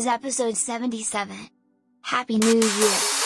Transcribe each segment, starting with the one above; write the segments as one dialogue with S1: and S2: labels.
S1: is episode 77. Happy New Year!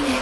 S2: Of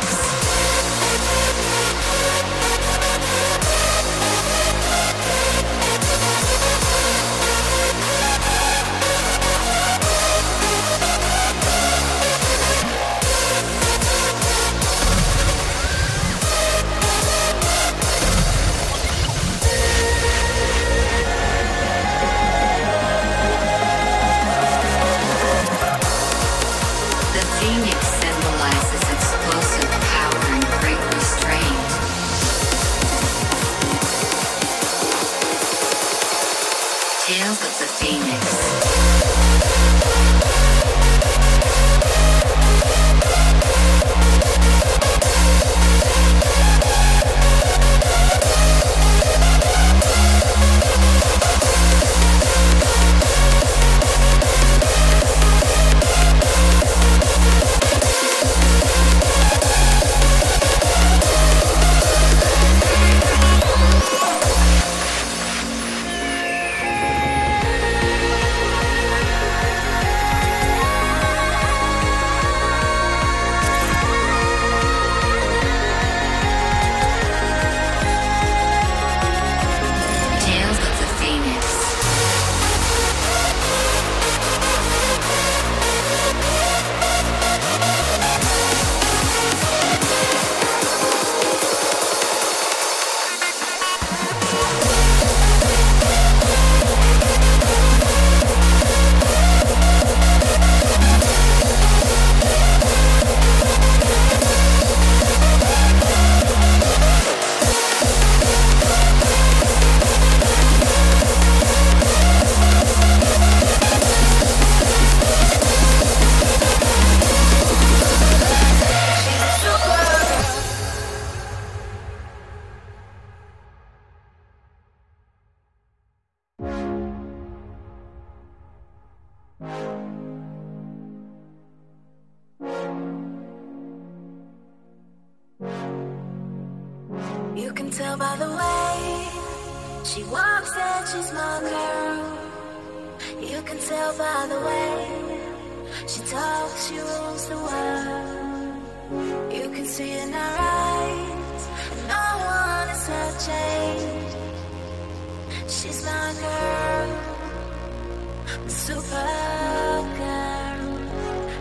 S3: supergirl.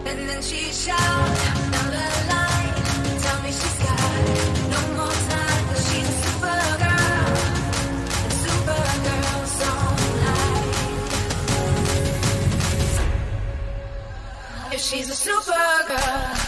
S3: And then she shouts line, tell me she's got no more she's a supergirl. girl. If she's a supergirl.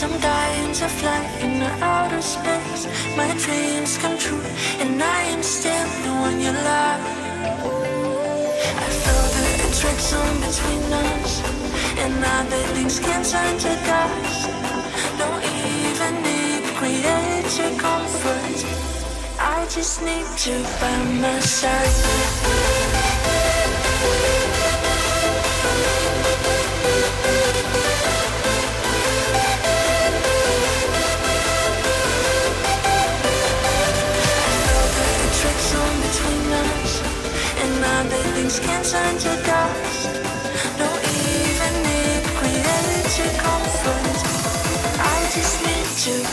S4: I'm dying to fly into outer space. My dreams come true And I am still the one you love. I feel the attraction between us And now that things can turn to dust. Don't even need creative comfort. I just need you by my side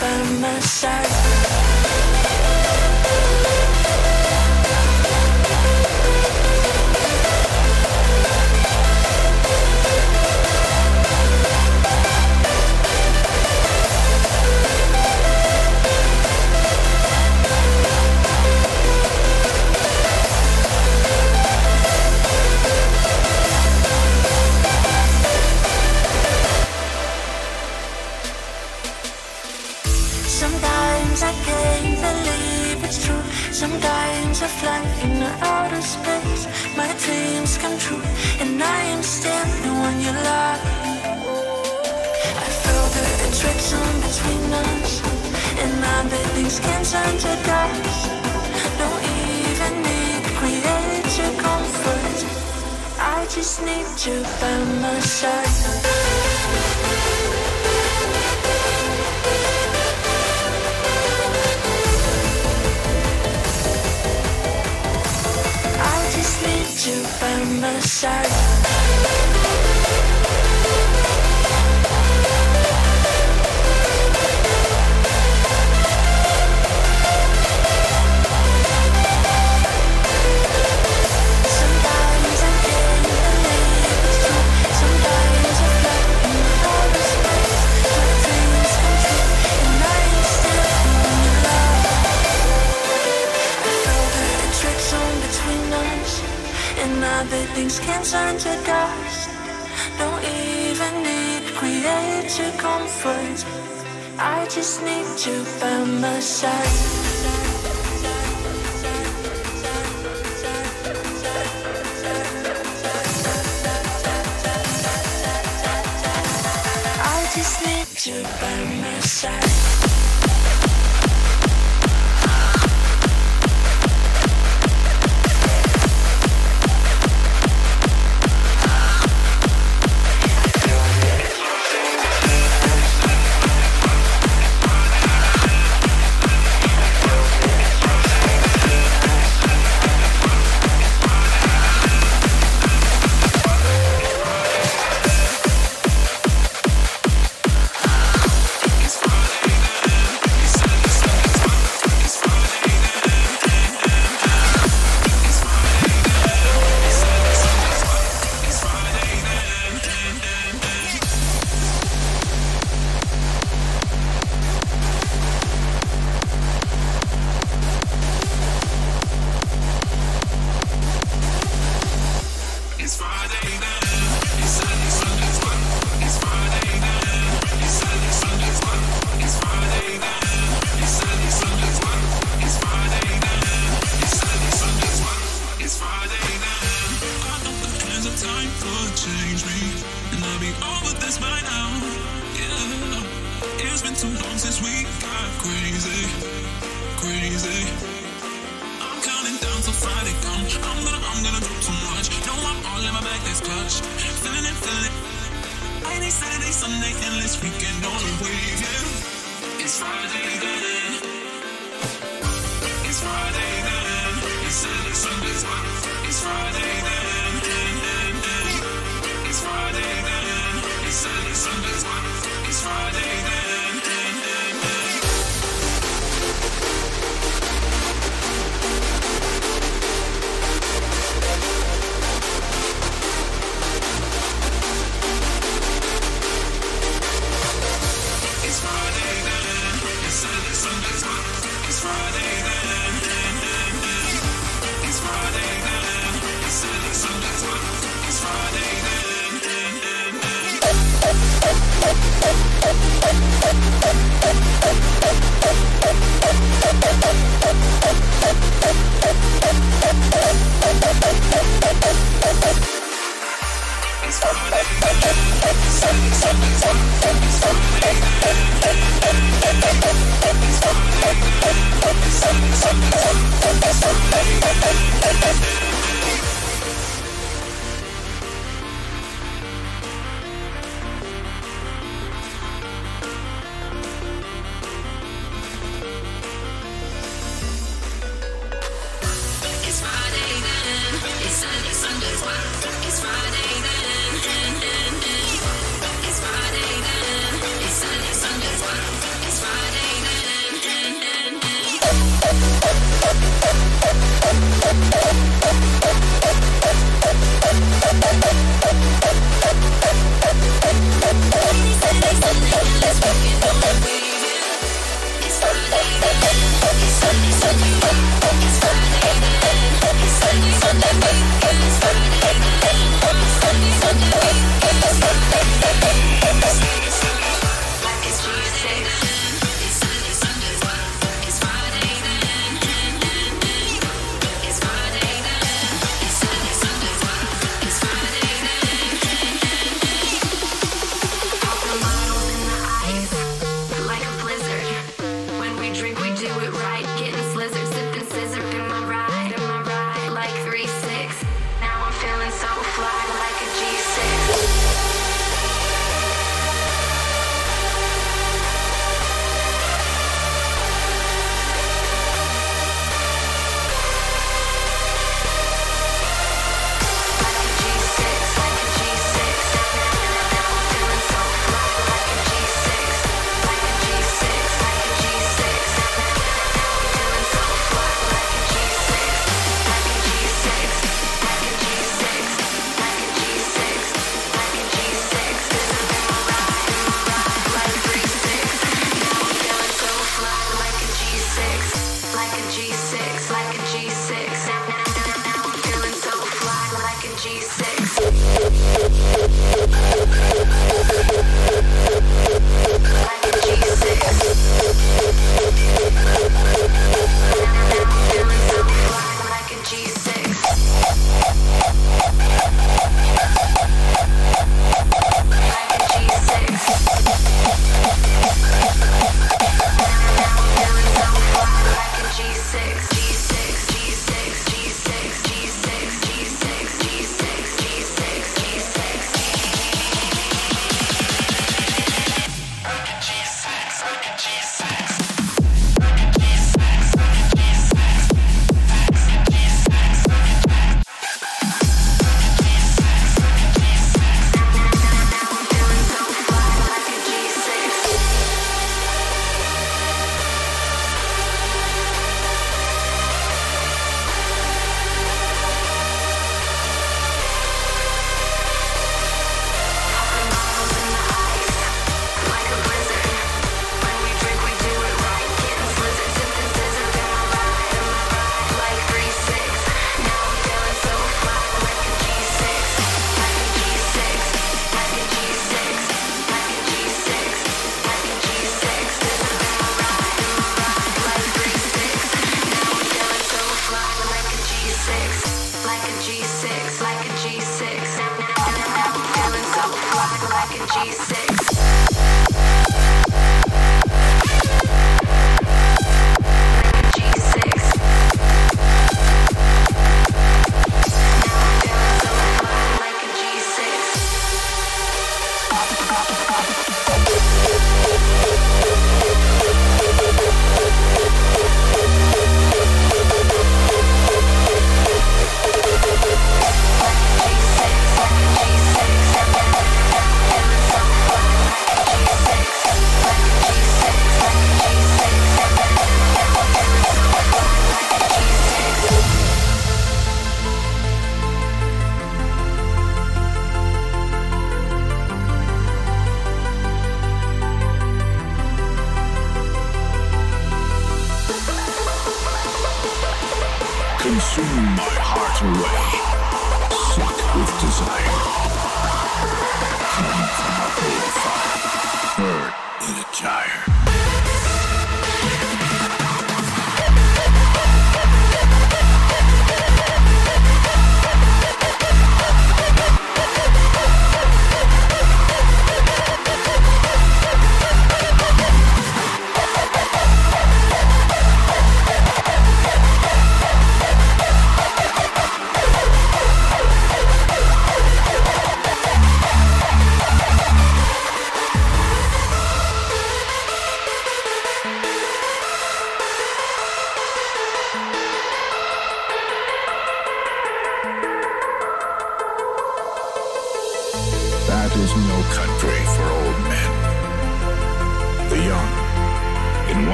S4: by my side. that things can. Don't even need comfort. I just need you by my side. just need you by my side. Turn to dust. Don't even need create comfort. I just need you by my side. I just need you by my side.
S5: Thank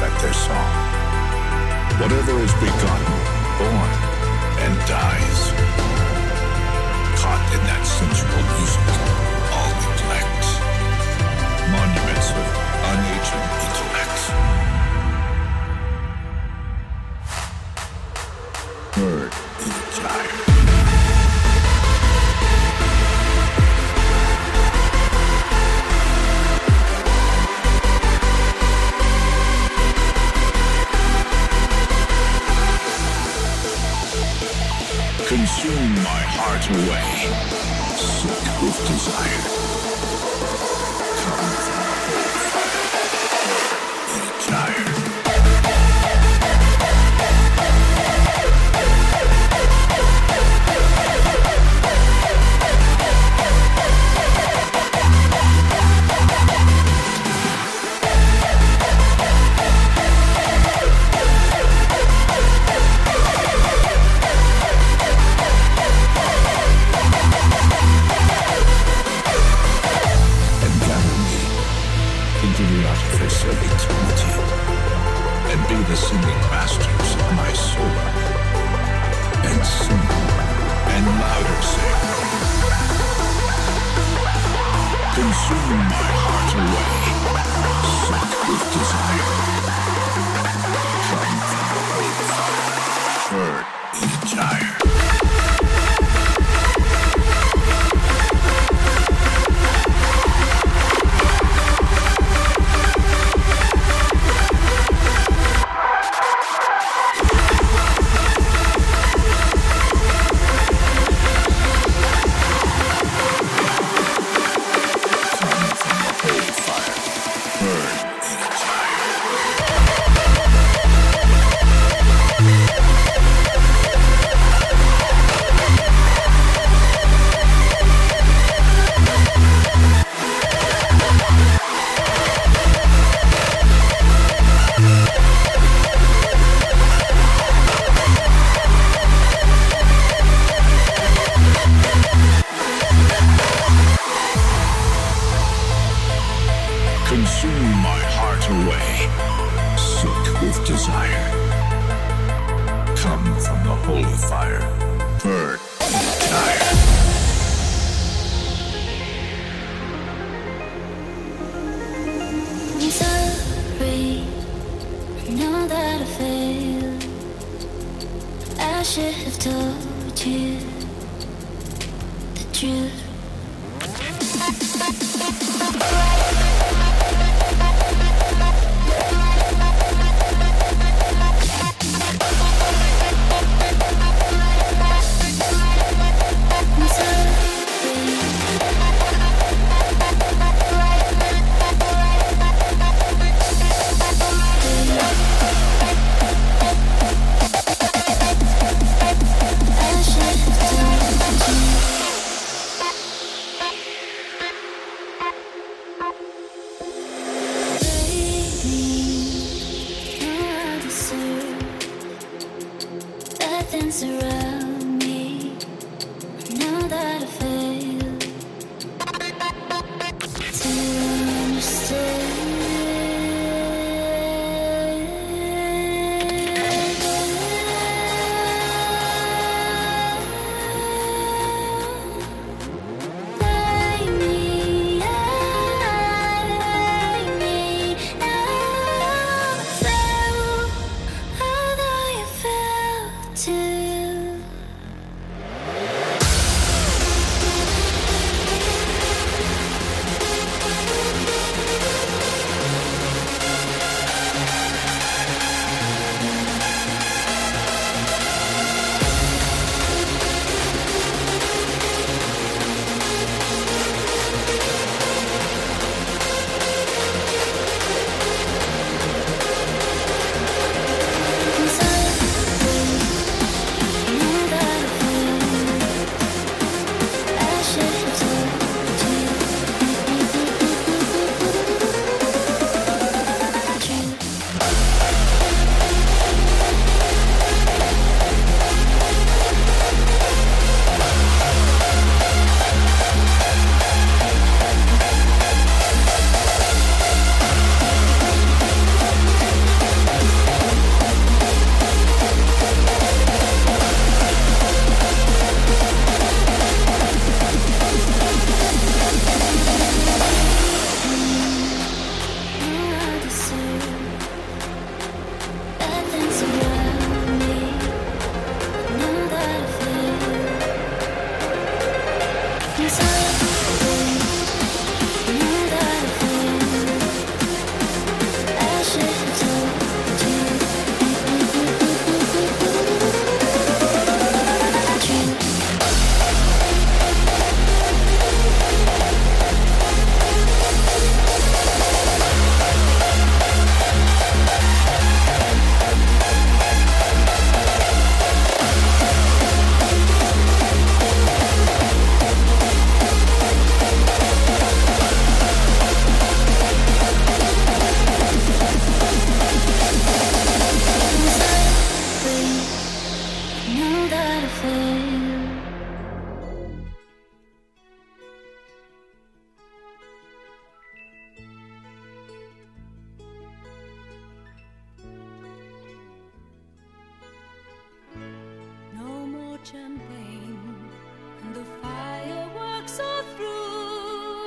S6: like their song. Whatever is begotten, born, and dies, caught in that sensual music, all neglect. Monuments of unaging eternity. way, sick with desire.
S7: should have told you the truth.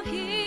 S3: Through. Here